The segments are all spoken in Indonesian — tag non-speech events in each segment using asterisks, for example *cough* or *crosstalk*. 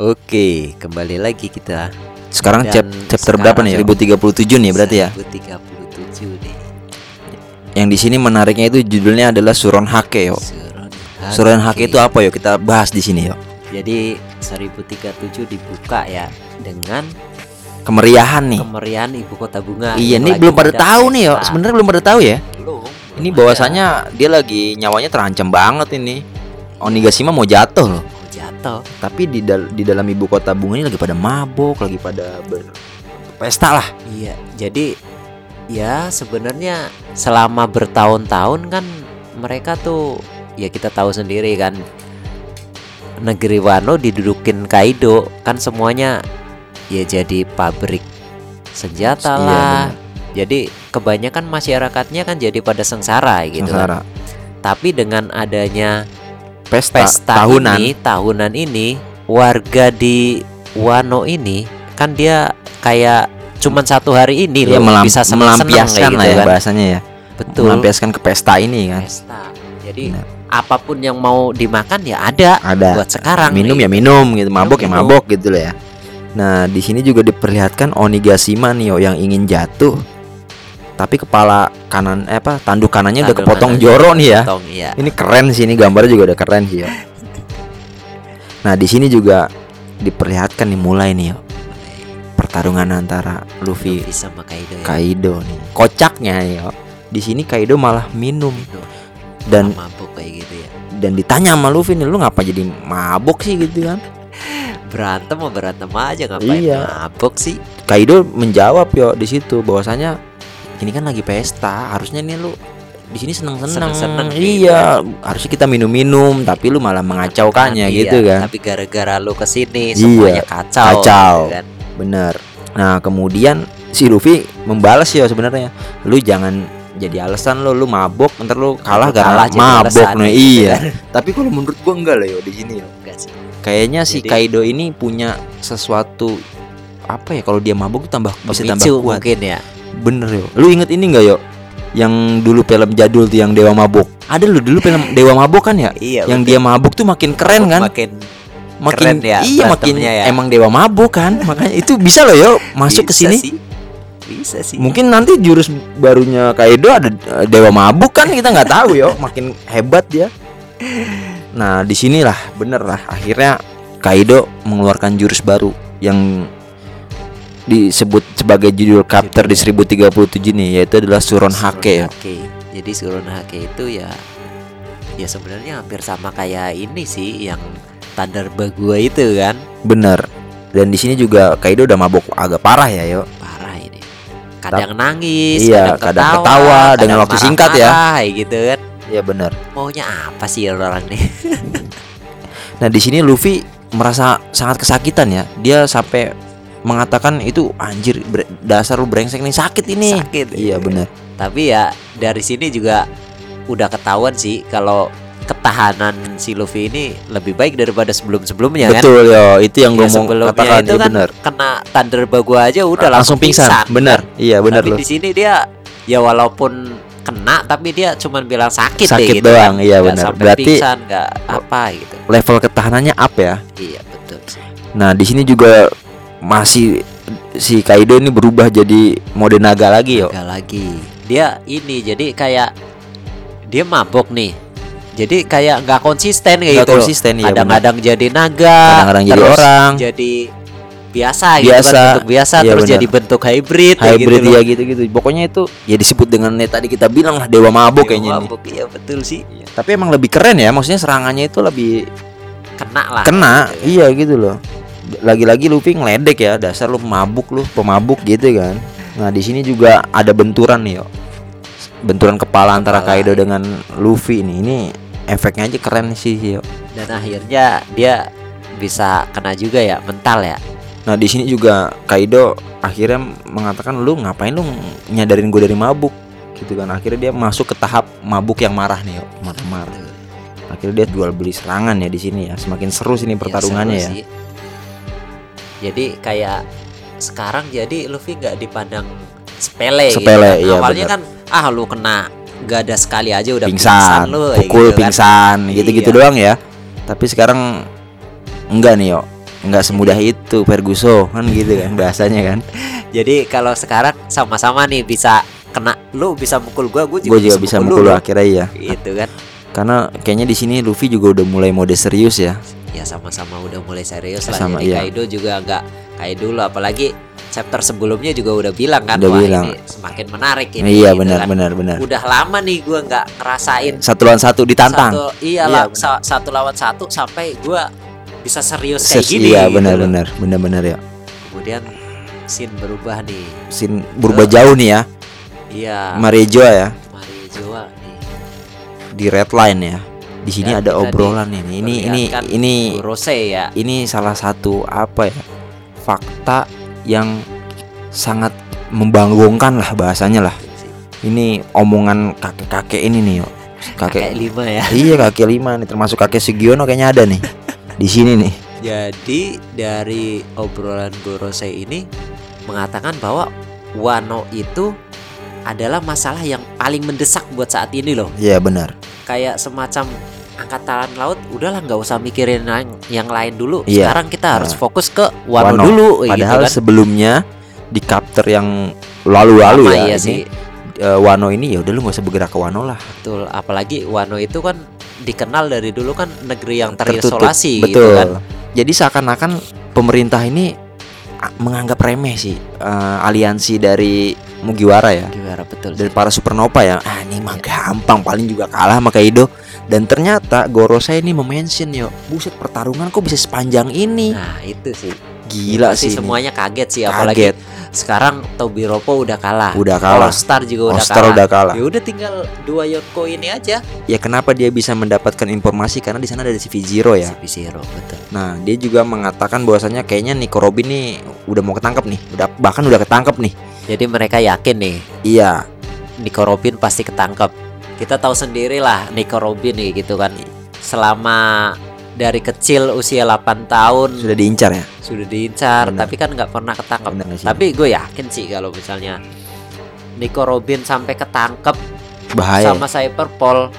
Oke, kembali lagi kita. Sekarang Dan chap chapter berapa nih? 1037 nih berarti ya. 1037 nih. Yang di sini menariknya itu judulnya adalah Suron Hake yo. Suron Suron Hake itu apa yo? Kita bahas di sini yo. Jadi 1037 dibuka ya dengan Kemeriahan nih. kemeriahan ibu kota bunga. Iya, ini belum pada ada tahu nih yo. Sebenarnya belum pada tahu ya. Belum. Ini bahwasanya dia lagi nyawanya terancam banget ini. Onigashima mau jatuh loh. Jatuh. Tapi di dal- di dalam ibu kota bunga ini lagi pada mabok, lagi pada berpesta lah. Iya, jadi ya sebenarnya selama bertahun-tahun kan mereka tuh ya kita tahu sendiri kan negeri Wano didudukin Kaido kan semuanya ya jadi pabrik senjata Iya, lah. Jadi kebanyakan masyarakatnya kan jadi pada sengsara gitu kan. Sengsara. Tapi dengan adanya Pesta, pesta tahunan. ini tahunan ini warga di Wano ini kan dia kayak cuman satu hari ini Dia loh melam- bisa melampiaskan kayak lah gitu ya kan. bahasanya ya. Betul. Melampiaskan ke pesta ini kan. Pesta. Jadi Benar. apa pun yang mau dimakan ya ada Ada. buat sekarang. minum nih. ya minum gitu, mabok ya minum. mabok gitu lah ya. Nah, di sini juga diperlihatkan Onigashima nih yo yang ingin jatuh. Tapi kepala kanan eh apa tanduk kanannya udah Tanduk kepotong kanan joro nih ya. Potong, iya. Ini keren sih ini gambarnya juga udah keren sih ya. Nah, di sini juga diperlihatkan nih mulai nih yo pertarungan antara Luffy Luffy sama Kaido ya. Kaido nih. Kocaknya yo. Di sini Kaido malah minum Minum. dan mabuk kayak gitu ya. dan ditanya sama Luffy nih, lu ngapa jadi mabok sih gitu kan? Berantem mau berantem aja ngapain Iya. mabuk sih? Kaido menjawab yo di situ bahwasanya ini kan lagi pesta, harusnya nih lu di sini seneng-seneng. Seneng-seneng Iya, harusnya kita minum-minum, tapi lu malah mengacaukannya Iya, gitu kan. Tapi gara-gara lu ke sini Iya, semuanya kacau. kacau. gitu kan. Bener. Nah, kemudian si Luffy membalas ya sebenarnya. Lu jangan jadi alasan lu lu mabok ntar lu kalah jadi mabok nih. gitu Iya. kan. *laughs* Tapi kalau menurut gua enggak lah yo di sini yo. Sih. Kayaknya si Jadi- Kaido ini punya sesuatu apa ya kalau dia mabok tuh tambah bisa tambah kuat. mungkin ya. Bener yo. Lu inget ini nggak yo? Yang dulu film jadul tuh yang Dewa Mabok. Ada lu dulu film *laughs* Dewa Mabok kan ya? Iya. yang dia mabuk tuh makin keren kan? Makin Makin keren ya iya makin ya. emang Dewa Mabok kan? *laughs* Makanya itu bisa loh yo masuk ke bisa sini. sih. Bisa sih. Mungkin nanti jurus barunya Kaido ada eh, Dewa Mabuk kan kita nggak tahu yo. Makin hebat dia. Nah di sinilah bener lah akhirnya Kaido mengeluarkan jurus baru yang disebut sebagai judul chapter di 1037 nih yaitu adalah Suron Hake ya. Hake. Jadi Suron Hake itu ya ya sebenarnya hampir sama kayak ini sih yang Thunder Bagua itu kan. Bener. Dan di sini juga Kaido udah mabok agak parah ya, yo. Parah ini. Kadang nangis, Iya, kadang, kadang ketawa, ketawa dengan kadang waktu singkat ya. marah-marah, kayak gitu kan. Iya bener. Maunya apa sih orang nih? *laughs* Nah di sini Luffy merasa sangat kesakitan ya. Dia sampai mengatakan itu anjir dasar lu brengsek nih sakit ini. Sakit. Iya bener. Tapi ya dari sini juga udah ketahuan sih kalau ketahanan si Luffy ini lebih baik daripada sebelum-sebelumnya kan. Betul yo. Itu yang Ya, gue mau sebelumnya katakan. itu Iya kan bener. kena Thunder Bagua aja udah langsung, pingsan. Bener. Iya bener Tapi loh. di sini dia ya walaupun kena tapi dia cuman bilang sakit, deh Sakit gitu doang, kan. iya benar. Berarti- pingsan apa gitu. Level ketahanannya up ya. Iya betul sih. Nah di sini juga masih si Kaido ini berubah jadi mode naga lagi yo. Nggak lagi. Dia ini jadi kayak dia mabok nih. Jadi kayak nggak konsisten kayak Nggak gitu. konsisten, iya, Kadang-kadang jadi naga, Kadang-kadang jadi orang. jadi biasa, gitu Biasa. kan bentuk biasa Iya, terus benar. jadi bentuk hybrid, Hybrid gitu loh. ya gitu-gitu. Pokoknya itu ya disebut dengan ya tadi kita bilang lah dewa mabok Dia kayaknya nih. mabok, Iya betul sih. Tapi emang lebih keren ya, maksudnya serangannya itu lebih Kena lah. kena, gitu kan. iya gitu loh. Lagi-lagi Luffy ngeledek ya, dasar lu mabuk lu, pemabuk gitu kan. Nah di sini juga ada benturan nih yo, benturan kepala antara Kaido iya. dengan Luffy nih. Ini efeknya aja keren sih yo. dan akhirnya dia bisa kena juga ya mental ya Nah di sini juga Kaido akhirnya mengatakan lu ngapain lu nyadarin gue dari mabuk gitu kan. Akhirnya dia masuk ke tahap mabuk yang marah nih yo, marah-marah. Akhirnya dia jual beli serangan ya di sini ya. Semakin seru sini pertarungannya seru ya. sih. Jadi kayak sekarang jadi Luffy nggak dipandang sepele gitu Sepele, kan. iya, awalnya bener. kan ah lu kena gak ada sekali aja udah pingsan, pingsan, lu pukul gitu kan. pingsan, gitu-gitu Iya. doang ya. Tapi sekarang enggak nih yo. nggak semudah itu Ferguson kan gitu kan bahasanya kan *laughs* Jadi kalau sekarang sama-sama nih bisa kena lu bisa mukul gua, gua juga, gue juga bisa mukul lu. lu akhirnya iya Gitu kan. karena kayaknya di sini Luffy juga udah mulai mode serius ya Ya sama-sama udah mulai serius lah. Sama, Jadi iya. Kaido juga nggak kayak dulu apalagi chapter sebelumnya juga udah bilang kan Udah wah bilang. ini semakin menarik ini. iya gitu benar kan. benar benar Udah lama nih gua nggak ngerasain satu lawan satu ditantang Satu, iyalah Iya, benar. sa- satu lawan satu sampai gua bisa serius kayak Ses- gini. iya gitu benar loh. benar benar benar ya Kemudian scene berubah nih. Sin berubah jauh nih ya Iya. Marejo ya Mario Joa nih. di red line ya di sini Dan ada obrolan ini. Ini ini ini Rose ya. ini salah satu apa ya fakta yang sangat membangunkan lah bahasanya lah. Ini omongan kakek-kakek ini nih yo Kakek kakek lima ya. *laughs* iya kakek lima nih. Termasuk kakek Sugiono kayaknya ada nih. Di sini nih. Jadi dari obrolan Gorose ini mengatakan bahwa Wano itu adalah masalah yang paling mendesak buat saat ini loh. iya benar Kayak semacam angkatan laut udahlah nggak usah mikirin yang, yang lain dulu. Iya. Sekarang kita harus Nah. fokus ke Wano, Wano. dulu padahal gitu kan. sebelumnya di chapter yang lalu-lalu ya iya ini sih. eh, Wano ini ya udah lu gak usah bergerak ke Wano lah Betul, apalagi Wano itu kan dikenal dari dulu kan negeri yang Tertutup. terisolasi betul gitu kan. jadi seakan-akan pemerintah ini a- menganggap remeh sih eh, aliansi dari Mugiwara ya Gimana betul. dari para supernova ya ah ini mah gampang paling juga kalah sama Kaido dan ternyata Gorosei ini memention yo buset pertarungan kok bisa sepanjang ini Nah, itu sih. gila Pasti sih semuanya kaget sih apalagi kaget sekarang Tobiropo udah kalah. udah kalah All Star juga udah All-Star kalah. udah kalah Ya udah tinggal dua Yonko ini aja. ya kenapa dia bisa mendapatkan informasi karena di sana ada si Zero ya Si Zero betul. Nah, dia juga mengatakan bahwasanya kayaknya Nico Robin nih udah mau ketangkep nih, udah bahkan udah ketangkep nih. Jadi mereka yakin nih Iya, Nico Robin pasti ketangkep. Kita tahu sendiri lah Nico Robin nih gitu kan. Selama dari kecil usia 8 tahun sudah diincar ya. sudah diincar Benar. tapi kan nggak pernah ketangkep. Benar? Tapi gue yakin sih kalau misalnya Nico Robin sampai ketangkep Bahaya, sama Cyberpol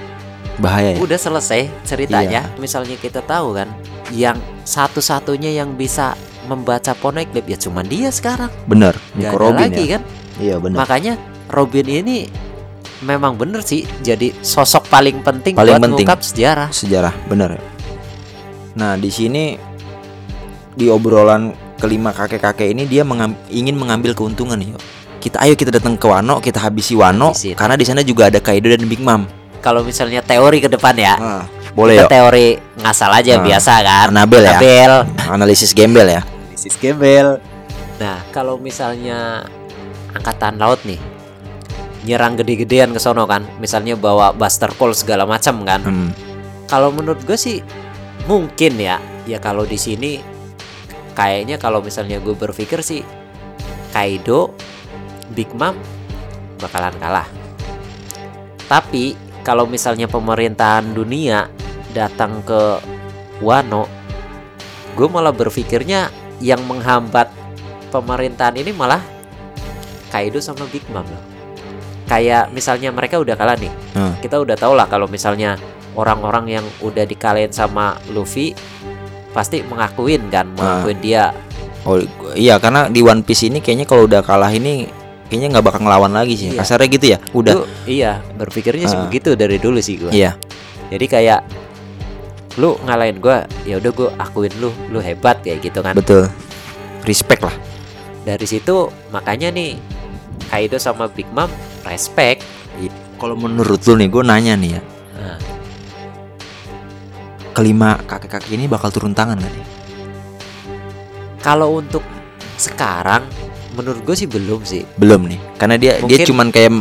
bahaya ya. udah selesai ceritanya. Misalnya kita tahu kan yang satu-satunya yang bisa membaca Poneglyph ya cuma dia sekarang. Bener, Gak Nico ada Robin lagi ya. kan. Iya bener. Makanya Robin ini memang bener sih jadi sosok paling penting Paling buat penting. mengungkap sejarah. Sejarah, bener. Nah, di sini di obrolan kelima kakek-kakek ini dia mengam- ingin mengambil keuntungan nih. Kita ayo kita datang ke Wano, kita habisi Wano Habisin. karena di sana juga ada Kaido dan Big Mom. Kalau misalnya teori ke depan ya, Ah, boleh kita ya. teori ngasal aja Nah, biasa kan. Anabel ya. Anabel. Analisis gembel ya. Analisis gembel. Nah, kalau misalnya angkatan laut nih nyerang gede-gedean ke sono kan, misalnya bawa Buster Call segala macam kan. Hmm. Kalau menurut gue sih mungkin ya, ya kalau di sini kayaknya kalau misalnya gue berpikir sih Kaido, Big Mom bakalan kalah. Tapi kalau misalnya pemerintahan dunia datang ke Wano, gue malah berpikirnya yang menghambat pemerintahan ini malah Kaido sama Big Mom loh. Kayak misalnya mereka udah kalah nih, Hmm. kita udah tau lah kalau misalnya orang-orang yang udah dikalahin sama Luffy pasti mengakuin kan, mengakuin dia Oh iya karena di One Piece ini kayaknya kalau udah kalah ini kayaknya nggak bakal ngelawan lagi sih. Iya. Kasarnya gitu ya. Udah. Iya, berpikirnya sih Ah. begitu dari dulu sih gua. Iya. Jadi kayak lu ngalahin gua, ya udah gua akuin lu, lu hebat kayak gitu kan. Betul. Respect lah. Dari situ makanya nih Kaido sama Big Mom respect. Kalau menurut lu nih, gue nanya nih ya. Nah. Kelima kakek-kakek ini bakal turun tangan gak nih? Kalau untuk sekarang menurut gue sih belum sih. Belum nih. Karena dia dia Mungkin- cuman kayak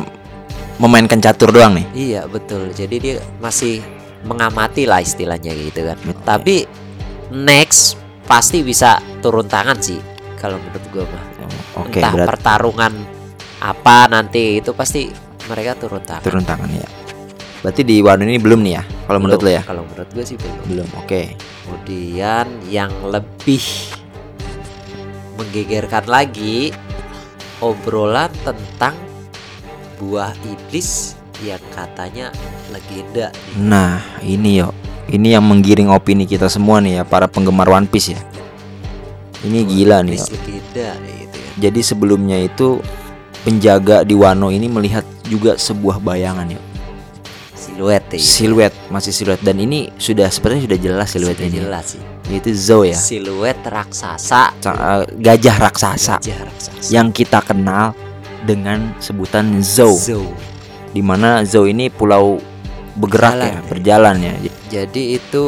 memainkan catur doang nih. Iya, betul. Jadi dia masih mengamati lah istilahnya gitu kan. Betul. Tapi next pasti bisa turun tangan sih kalau menurut gue mah. Oke, Entah berarti pertarungan apa nanti itu pasti mereka turun tangan. turun tangan ya. Berarti di Wano ini belum nih ya? Kalau menurut lu ya? Kalau menurut gue sih belum. Belum. Oke. Kemudian yang lebih menggegerkan lagi obrolan tentang buah iblis yang katanya legenda. Nah, ini yo. Ini yang menggiring opini kita semua nih ya, para penggemar One Piece ya. Ini gila nih. Iblis Yo. legenda gitu ya. Jadi sebelumnya itu penjaga di Wano ini melihat juga sebuah bayangan ya. Siluet ya. Siluet masih siluet dan ini sudah sepertinya sudah jelas siluet Sudah ini. jelas sih. Yaitu Zou ya. Siluet raksasa. Sa- eh, gajah raksasa Gajah raksasa. yang kita kenal dengan sebutan Zou. Zou. Di mana Zou ini pulau bergerak Berjalan ya, ya. berjalan ya. Jadi itu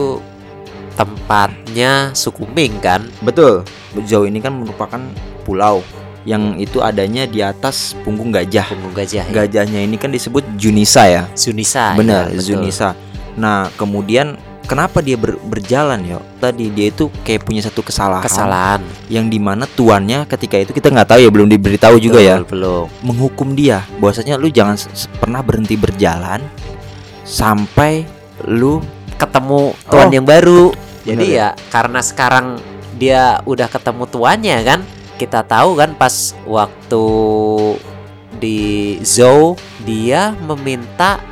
tempatnya suku Ming kan? Betul. Zou ini kan merupakan pulau yang itu adanya di atas punggung gajah. Punggung gajah. ya. Gajahnya ini kan disebut Junisa ya. Sunisa. Benar, ya, betul. Junisa. Nah, kemudian kenapa dia ber- berjalan ya? Tadi dia itu kayak punya satu kesalahan, Kesalahan. yang di mana tuannya ketika itu kita nggak tahu ya, belum diberitahu juga ya, Belum. menghukum dia. Bahwasanya lu jangan pernah berhenti berjalan sampai lu Ketemu tuan Oh. yang baru. Jadi Bener ya karena sekarang dia udah ketemu tuannya kan, kita tahu kan pas waktu di Zou dia meminta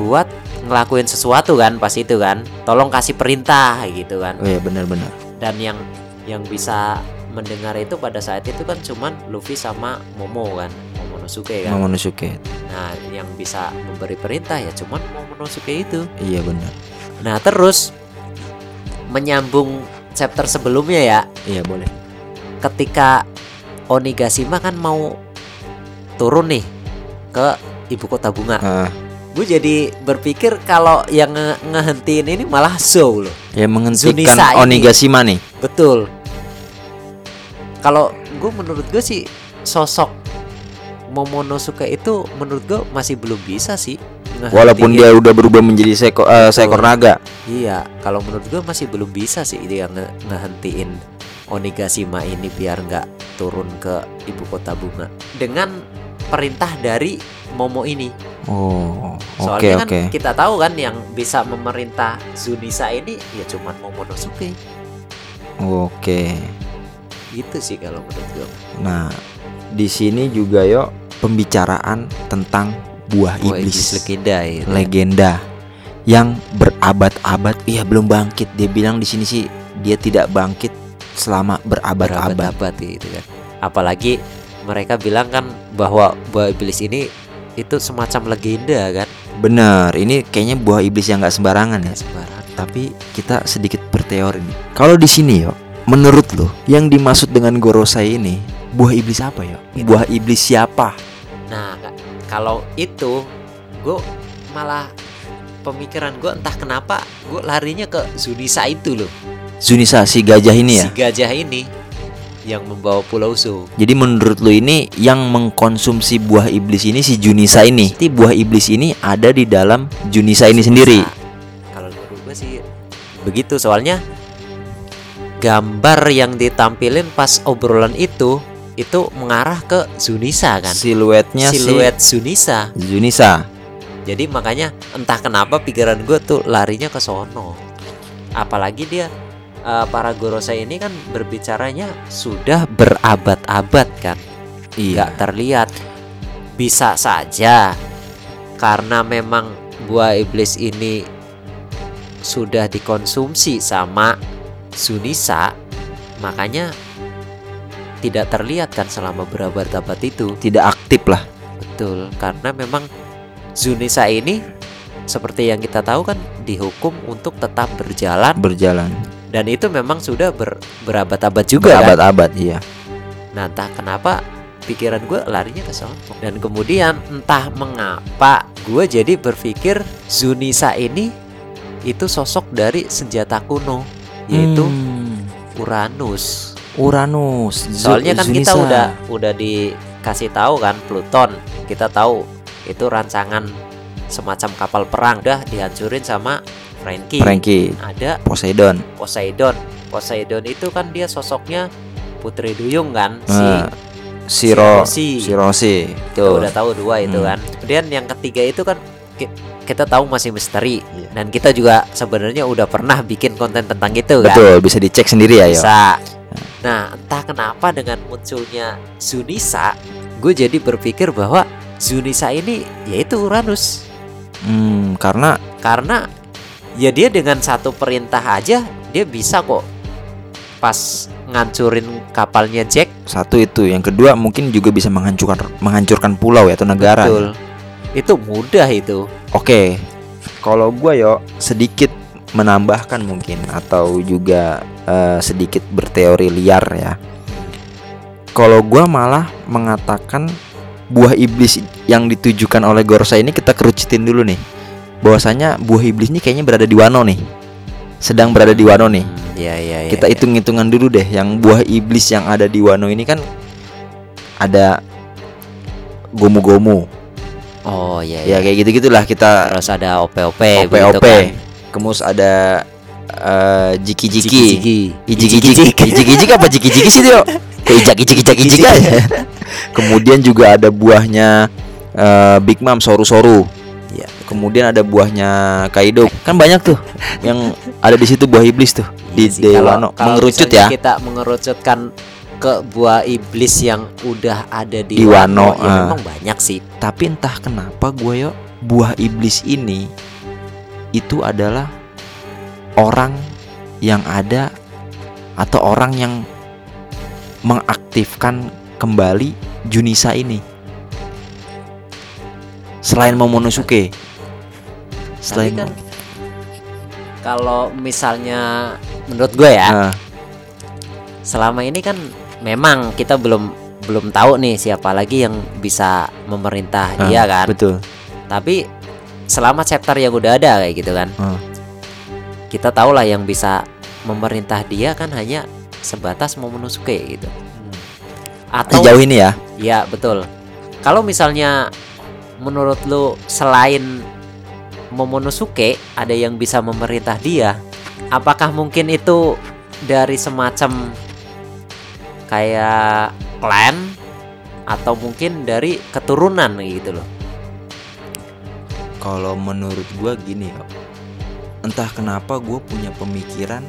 buat ngelakuin sesuatu kan pas itu kan. Tolong kasih perintah gitu kan. Oh ya benar-benar. dan yang yang bisa mendengar itu pada saat itu kan cuman Luffy sama Momo kan Momonosuke kan Momonosuke. nah yang bisa memberi perintah ya cuman Momonosuke itu Iya benar. nah terus menyambung chapter sebelumnya ya Iya boleh. ketika Onigashima kan mau turun nih ke ibu kota bunga Ah, gue jadi berpikir kalau yang nge- ngehentiin ini malah Zou loh ya Zunisa menghentikan ini. Onigashima nih. Betul. Kalau gue menurut gue sih sosok Momonosuke itu menurut gue masih belum bisa sih. Walaupun dia udah berubah menjadi seko, Betul. seekor naga. iya, kalau menurut gue masih belum bisa sih dia nge ngehentiin Onigashima ini biar nggak turun ke ibu kota bunga dengan perintah dari Momo ini. Oh, oke Soalnya oke. kan kita tahu kan yang bisa memerintah Zunisa ini ya cuman Momonosuke. Oke. Gitu sih kalau menurut gue. Nah, di sini juga yo pembicaraan tentang buah, Wah, iblis, legenda ya. legenda yang berabad-abad iya belum bangkit. Dia bilang di sini sih dia tidak bangkit selama berabad-abad. berabad-abad gitu kan. Apalagi mereka bilang kan bahwa buah iblis ini itu semacam legenda kan. Bener, ini kayaknya buah iblis yang nggak sembarangan ya. Nggak sembarang. Tapi kita sedikit berteori nih. Kalau di sini yo, menurut lo yang dimaksud dengan Gorosei ini buah iblis apa ya? Buah iblis siapa? Nah, kalau itu gue malah pemikiran gue entah kenapa gue larinya ke Zunisa itu loh. Zunisa si gajah ini ya. Si gajah ini yang membawa Pulau Su. Jadi menurut lo ini yang mengkonsumsi buah iblis ini si Junisa ini. Jadi buah iblis ini ada di dalam Junisa ini sendiri. Kalau menurut gue sih begitu soalnya gambar yang ditampilin pas obrolan itu itu mengarah ke Zunisa kan. Siluetnya Siluet Zunisa. si Junisa. Jadi makanya entah kenapa pikiran gue tuh larinya ke sono. Apalagi dia eh, para Gorosei ini kan berbicaranya sudah berabad-abad kan. Iya. nggak terlihat. Bisa saja karena memang buah iblis ini sudah dikonsumsi sama Sunisa, makanya tidak terlihat kan selama berabad-abad itu. Tidak aktif lah. Betul, karena memang Zunisa ini seperti yang kita tahu kan dihukum untuk tetap berjalan Berjalan. Dan itu memang sudah ber- berabad-abad juga kan. Berabad-abad iya. Nah, entah kenapa pikiran gue larinya ke sono. Dan kemudian entah mengapa gue jadi berpikir Zunisa ini itu sosok dari senjata kuno yaitu Hmm. Uranus. Uranus. Soalnya kan kita Zunisa. udah udah dikasih tahu kan Pluton. Kita tahu itu rancangan semacam kapal perang udah dihancurin sama Frankie. Frankie, Ada Poseidon. Poseidon. Poseidon itu kan dia sosoknya Putri Duyung kan si Siro, Si Roshi. si Roshi. kita Tuh. udah tahu dua itu Hmm. kan. Kemudian yang ketiga itu kan ki- kita tahu masih misteri Iya. dan kita juga sebenarnya udah pernah bikin konten tentang itu kan. Betul, bisa dicek sendiri ya, yo. Bisa. Nah, entah kenapa dengan munculnya Zunisa, gue jadi berpikir bahwa Zunisa ini yaitu Uranus. Hmm, karena Karena ya dia dengan satu perintah aja dia bisa kok pas ngancurin kapalnya Jack. Satu itu, yang kedua mungkin juga bisa menghancurkan menghancurkan pulau ya atau negara. Betul. Itu mudah itu. Oke, kalau gue yo sedikit menambahkan mungkin atau juga eh, sedikit berteori liar ya. Kalau gue malah mengatakan buah iblis yang ditujukan oleh Gorsa ini kita kerucutin dulu nih. Bahwasanya buah iblis ini kayaknya berada di Wano nih. Sedang berada di Wano nih. Hmm, Iya iya iya. Kita hitung-hitungan dulu deh yang buah iblis yang ada di Wano ini kan ada gomu-gomu. Oh iya Ya iya. kayak gitu-gitulah kita Terus ada OP-OP OP begitu OP. kan. Kemus ada eh, jiki jiki. Jiki-jiki. Ijik ijik. Ijik ijik apa jiki jiki sih Tio? Kayak ijak ijak ijik aja. *laughs* Kemudian juga ada buahnya eh, Big Mom Soru Soru. Kemudian ada buahnya Kaido. Kan banyak tuh yang ada di situ buah iblis tuh di Iya sih, kalau- Dewano. kalau Mengerucut ya. Kita mengerucutkan ke buah iblis yang udah ada di, Di Wano, ya ah. memang banyak sih. Tapi entah kenapa gue yo buah iblis ini itu adalah orang yang ada atau orang yang mengaktifkan kembali Junisa ini. Selain Momonosuke. Selain kan kalau misalnya menurut gue ya, Nah, selama ini kan memang kita belum belum tahu nih siapa lagi yang bisa memerintah Ah, dia kan. betul. Tapi selama chapter yang udah ada kayak gitu kan. Ah. Kita tahu lah yang bisa memerintah dia kan hanya sebatas Momonosuke gitu. Atau Sejauh ini ya. ya betul. Kalau misalnya menurut lu selain Momonosuke ada yang bisa memerintah dia, apakah mungkin itu dari semacam kayak klan atau mungkin dari keturunan gitu loh. Kalau menurut gua gini ya. Entah kenapa gue punya pemikiran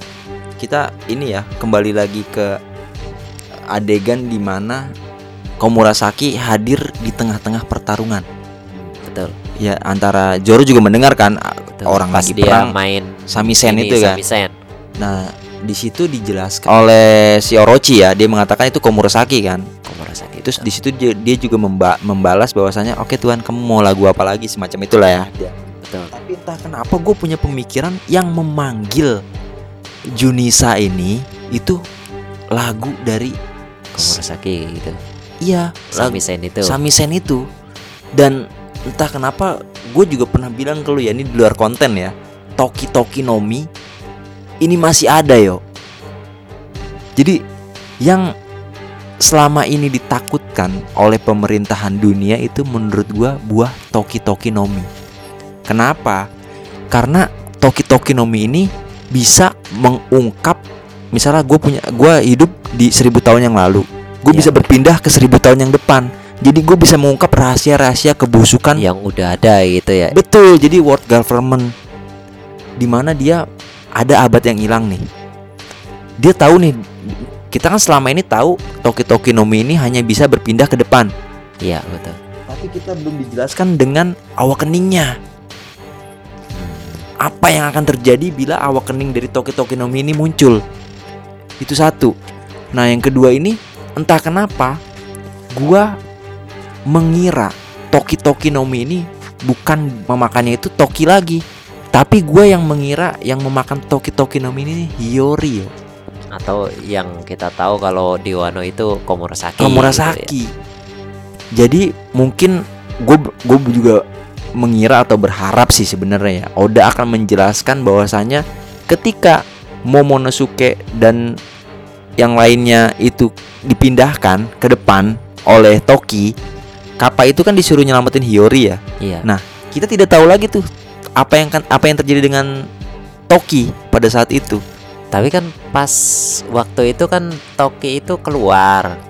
kita ini ya kembali lagi ke adegan di mana Komurasaki hadir di tengah-tengah pertarungan. Betul. Ya antara Zoro juga mendengarkan betul. orang Pas lagi dia perang main Samisen ini, itu kan. Samisen. Nah di situ dijelaskan oleh si Orochi ya dia mengatakan itu Komurasaki kan. Komurasaki. Terus di situ dia, dia juga memba- membalas bahwasanya oke Tuhan kamu mau lagu apa lagi semacam itulah ya. Dia betul. Tapi entah kenapa gue punya pemikiran yang memanggil Junisa ini itu lagu dari Komurasaki gitu. iya Samisen itu. Samisen itu dan entah kenapa gue juga pernah bilang ke lu ya ini di luar konten ya. Toki Toki Nomi ini masih ada yo. Jadi yang selama ini ditakutkan oleh pemerintahan dunia itu menurut gua buah Toki Toki Nomi kenapa? Karena Toki Toki Nomi ini bisa mengungkap misalnya gue punya gua hidup di seribu tahun yang lalu. Gue Iya. bisa berpindah ke seribu tahun yang depan jadi gue bisa mengungkap rahasia-rahasia kebusukan yang udah ada gitu ya. betul jadi world government di mana dia ada abad yang hilang nih. Dia tahu nih kita kan selama ini tahu Toki Toki Nomi ini hanya bisa berpindah ke depan. Iya, betul. tapi kita belum dijelaskan dengan awak keningnya apa yang akan terjadi bila awak kening dari Toki Toki Nomi ini muncul? Itu satu. Nah yang kedua ini entah kenapa gua mengira Toki Toki Nomi ini bukan memakannya itu Toki lagi tapi gua yang mengira yang memakan Toki Toki Nomi ini Hiyori yo Atau yang kita tahu kalau di Wano itu Komurasaki. gitu ya. Komurasaki. Jadi mungkin gue gue juga mengira atau berharap sih sebenarnya ya Oda akan menjelaskan bahwasanya ketika Momonosuke dan yang lainnya itu dipindahkan ke depan oleh Toki, Kappa itu kan disuruh nyelamatin Hiyori ya. Iya. Kita tidak tahu lagi tuh apa yang kan apa yang terjadi dengan Toki pada saat itu. Tapi kan pas waktu itu kan Toki itu keluar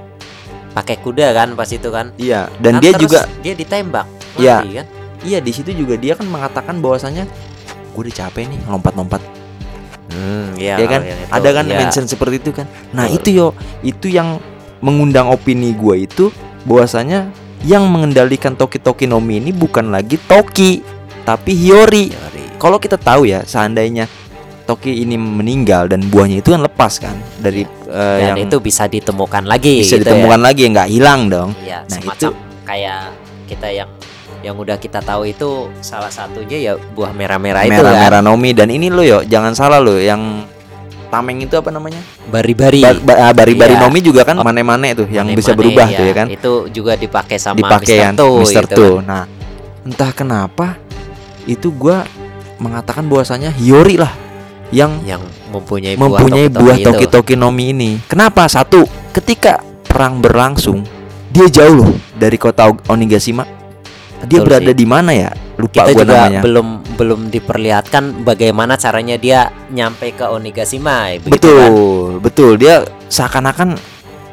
pakai kuda kan pas itu kan. Iya, dan Kan dia juga dia ditembak. Iya. kan? Iya di situ juga dia kan mengatakan bahwasanya gue udah capek nih lompat-lompat. Hmm, iya ya kan? kalau yang itu, Ada kan iya. mention seperti itu kan. Nah Betul. itu yo itu yang mengundang opini gue itu bahwasanya yang mengendalikan Toki Toki Nomi ini bukan lagi Toki tapi Hiyori. Teori. Kalau kita tahu ya seandainya Toki ini meninggal dan buahnya itu kan lepas kan dari eh, Dan yang itu bisa ditemukan lagi bisa gitu ditemukan lagi nggak hilang dong. ya. Ya, Nah, semacam kayak kita yang yang udah kita tahu itu salah satunya ya buah merah-merah itu merah kan. nomi dan ini lo yo jangan salah lo yang tameng itu apa namanya Bari-bari. Ba- ba- ah, bari-bari Iya. nomi juga kan mane-mane tuh yang bisa Mane-mane, berubah tuh ya kan Itu juga dipakai sama dipakai Mr. kan Tu Mister gitu Tu. kan. Nah, entah kenapa itu gua mengatakan bahwasanya Hiyori lah yang yang mempunyai, mempunyai buah buah toki-toki Toki Toki Nomi ini. Kenapa? Satu, ketika perang berlangsung, dia jauh loh dari kota Onigashima. Dia Betul berada sih. di mana ya? Lupa kita gua juga namanya. belum belum diperlihatkan bagaimana caranya dia nyampe ke Onigashima begitu betul, kan? betul. Dia seakan-akan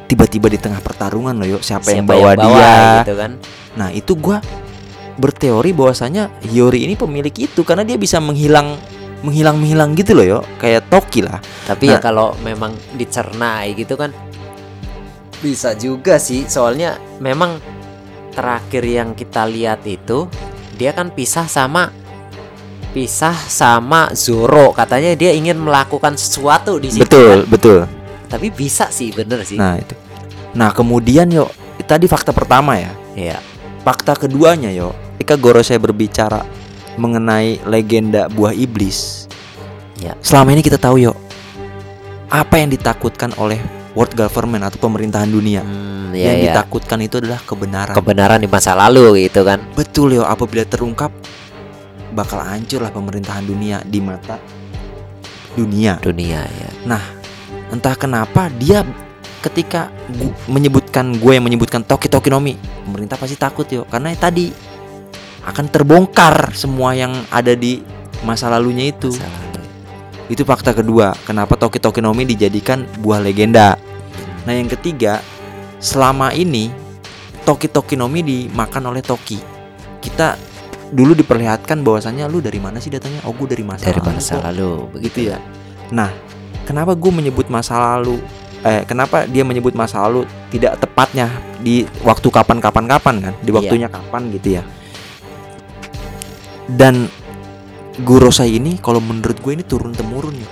tiba-tiba di tengah pertarungan loh, yuk. Siapa, yang Siapa bawa dia? gitu kan Nah, itu gua berteori bahwasanya Hiyori ini pemilik itu karena dia bisa menghilang menghilang-menghilang gitu loh, yo. Kayak Toki lah. tapi ya Nah. kalau memang dicernai gitu kan bisa juga sih soalnya memang terakhir yang kita lihat itu dia kan pisah sama pisah sama Zoro katanya dia ingin melakukan sesuatu di situ Betul, kan. betul. tapi bisa sih bener sih Nah, itu. Nah, kemudian yo tadi fakta pertama ya. Iya. Fakta keduanya yo, ketika Gorosei berbicara mengenai legenda buah iblis. Ya. Selama ini kita tahu yo apa yang ditakutkan oleh world government atau pemerintahan dunia. Hmm, yang iya, iya. ditakutkan itu adalah kebenaran. kebenaran di masa lalu gitu kan Betul yo, apabila terungkap bakal hancur lah pemerintahan dunia di mata dunia. dunia ya Entah kenapa dia ketika gu- menyebutkan gue yang menyebutkan Toki Toki Nomi, pemerintah pasti takut yo karena tadi akan terbongkar semua yang ada di masa lalunya itu. masa lalu. Itu fakta kedua, kenapa Toki Toki Nomi dijadikan buah legenda. Nah, yang ketiga, selama ini Toki Toki Nomi dimakan oleh Toki. Kita dulu diperlihatkan bahwasannya lu dari mana sih datangnya? Oh, gue dari masa dari lalu masa kok." lalu begitu ya. Nah, kenapa gue menyebut masa lalu? Eh, kenapa dia menyebut masa lalu tidak tepatnya di waktu kapan-kapan kapan kan? Di Iya. waktunya kapan gitu ya? Dan Gorosei ini kalau menurut gue ini turun temurun ya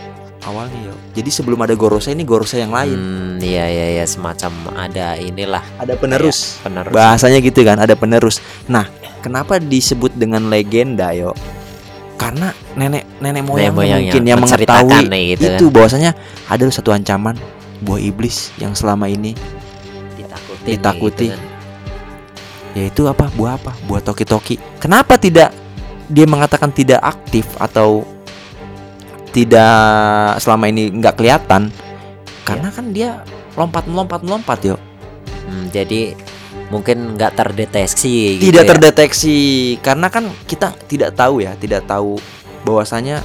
awalnya ya. Jadi sebelum ada Gorosei ini Gorosei yang lain. Hmm, iya iya iya semacam ada inilah Ada penerus. penerus. Bahasanya gitu kan, ada penerus. Nah, kenapa disebut dengan legenda yo? Karena nenek nenek moyang moyang mungkin yang mengetahui nih gitu itu bahwasanya ada satu ancaman buah iblis yang selama ini ditakuti Ditakuti. kan. yaitu apa? Buah apa? Buah toki-toki. Kenapa tidak dia mengatakan tidak aktif atau tidak selama ini nggak kelihatan? Karena kan dia lompat melompat melompat yo. Hmm, jadi mungkin nggak terdeteksi gitu tidak ya. terdeteksi karena kan kita tidak tahu ya tidak tahu bahwasanya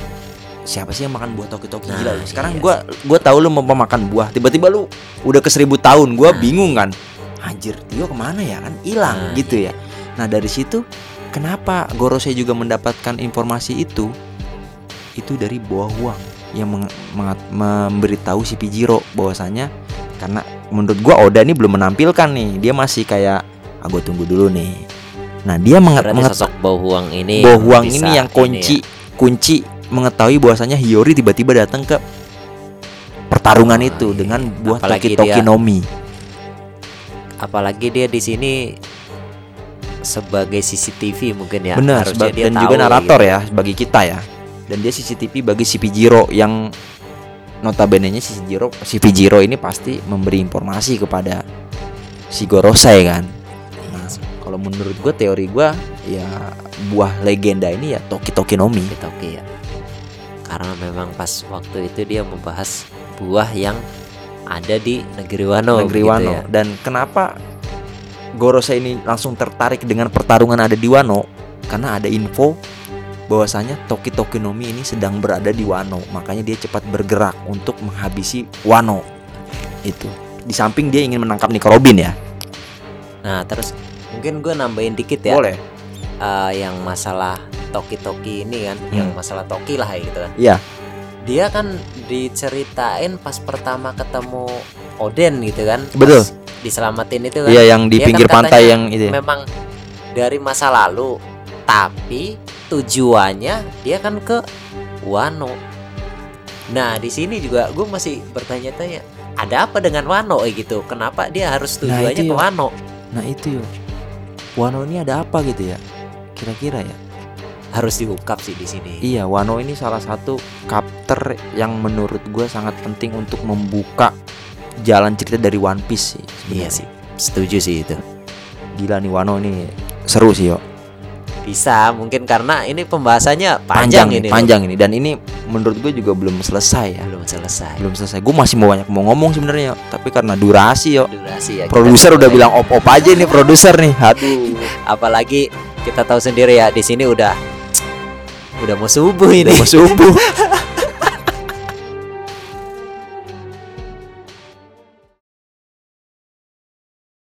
siapa sih yang makan buah toki-toki Nah, gila lu. sekarang iya gua gua tahu lu mau makan buah tiba-tiba lu udah ke seribu tahun gua Nah. bingung kan anjir Tio ke mana ya kan hilang Nah, gitu ya nah dari situ kenapa Gorosei juga mendapatkan informasi itu itu dari buah huang yang meng- memberitahu si Pijiro bahwasanya karena menurut gua Oda ini belum menampilkan nih dia masih kayak ah gua tunggu dulu nih nah dia sosok bau huang ini Boh Huang ini yang kunci kunci mengetahui bahwasanya Hiyori tiba-tiba datang ke pertarungan Oh, itu iya. dengan buah Apalagi Toki Toki dia- Nomi. ya. apalagi dia di sini sebagai CCTV mungkin ya Benar, harusnya dia dan tahu juga narator gitu. ya bagi kita ya. Dan dia CCTV bagi si Pijiro yang notabene-nya si Pijiro si Pijiro ini pasti memberi informasi kepada si Gorosei kan. Nah, kalau menurut gua teori gua ya buah legenda ini ya Toki Toki Nomi. Gitu, oke ya karena memang pas waktu itu dia membahas buah yang ada di negeri Wano negeri Wano ya. dan kenapa Gorosei ini langsung tertarik dengan pertarungan ada di Wano karena ada info bahwasanya Toki Toki Nomi ini sedang berada di Wano. Makanya dia cepat bergerak untuk menghabisi Wano. Itu. Di samping dia ingin menangkap Nico Robin ya. Nah terus mungkin gue nambahin dikit ya. Boleh. Eh, yang masalah toki-toki ini kan Hmm. yang masalah toki lah ya gitu kan. Iya. dia kan diceritain pas pertama ketemu Oden gitu kan. Pas Betul. Diselamatin itu kan iya yang di Dia kan pinggir katanya pantai yang itu ya. memang dari masa lalu tapi tujuannya dia kan ke Wano nah di sini juga gue masih bertanya-tanya ada apa dengan Wano eh, gitu kenapa dia harus Nah, tujuannya itu ke yo. Wano Nah itu yo. Wano ini ada apa gitu ya? Kira-kira ya. harus diungkap sih di sini Iya, Wano ini salah satu kapter yang menurut gue sangat penting untuk membuka jalan cerita dari One Piece sih. iya sebenarnya. sih setuju sih itu Gila nih Wano ini seru sih yo. bisa mungkin karena ini pembahasannya panjang, nih, ini loh. panjang ini dan ini menurut gue juga belum selesai ya. belum selesai Belum selesai. Gue masih mau banyak mau ngomong sebenarnya, tapi karena durasi yo. durasi ya Produser udah bilang op-op aja nih produser nih. Aduh. *laughs* apalagi kita tahu sendiri ya di sini udah udah mau subuh ini Udah mau subuh. *laughs*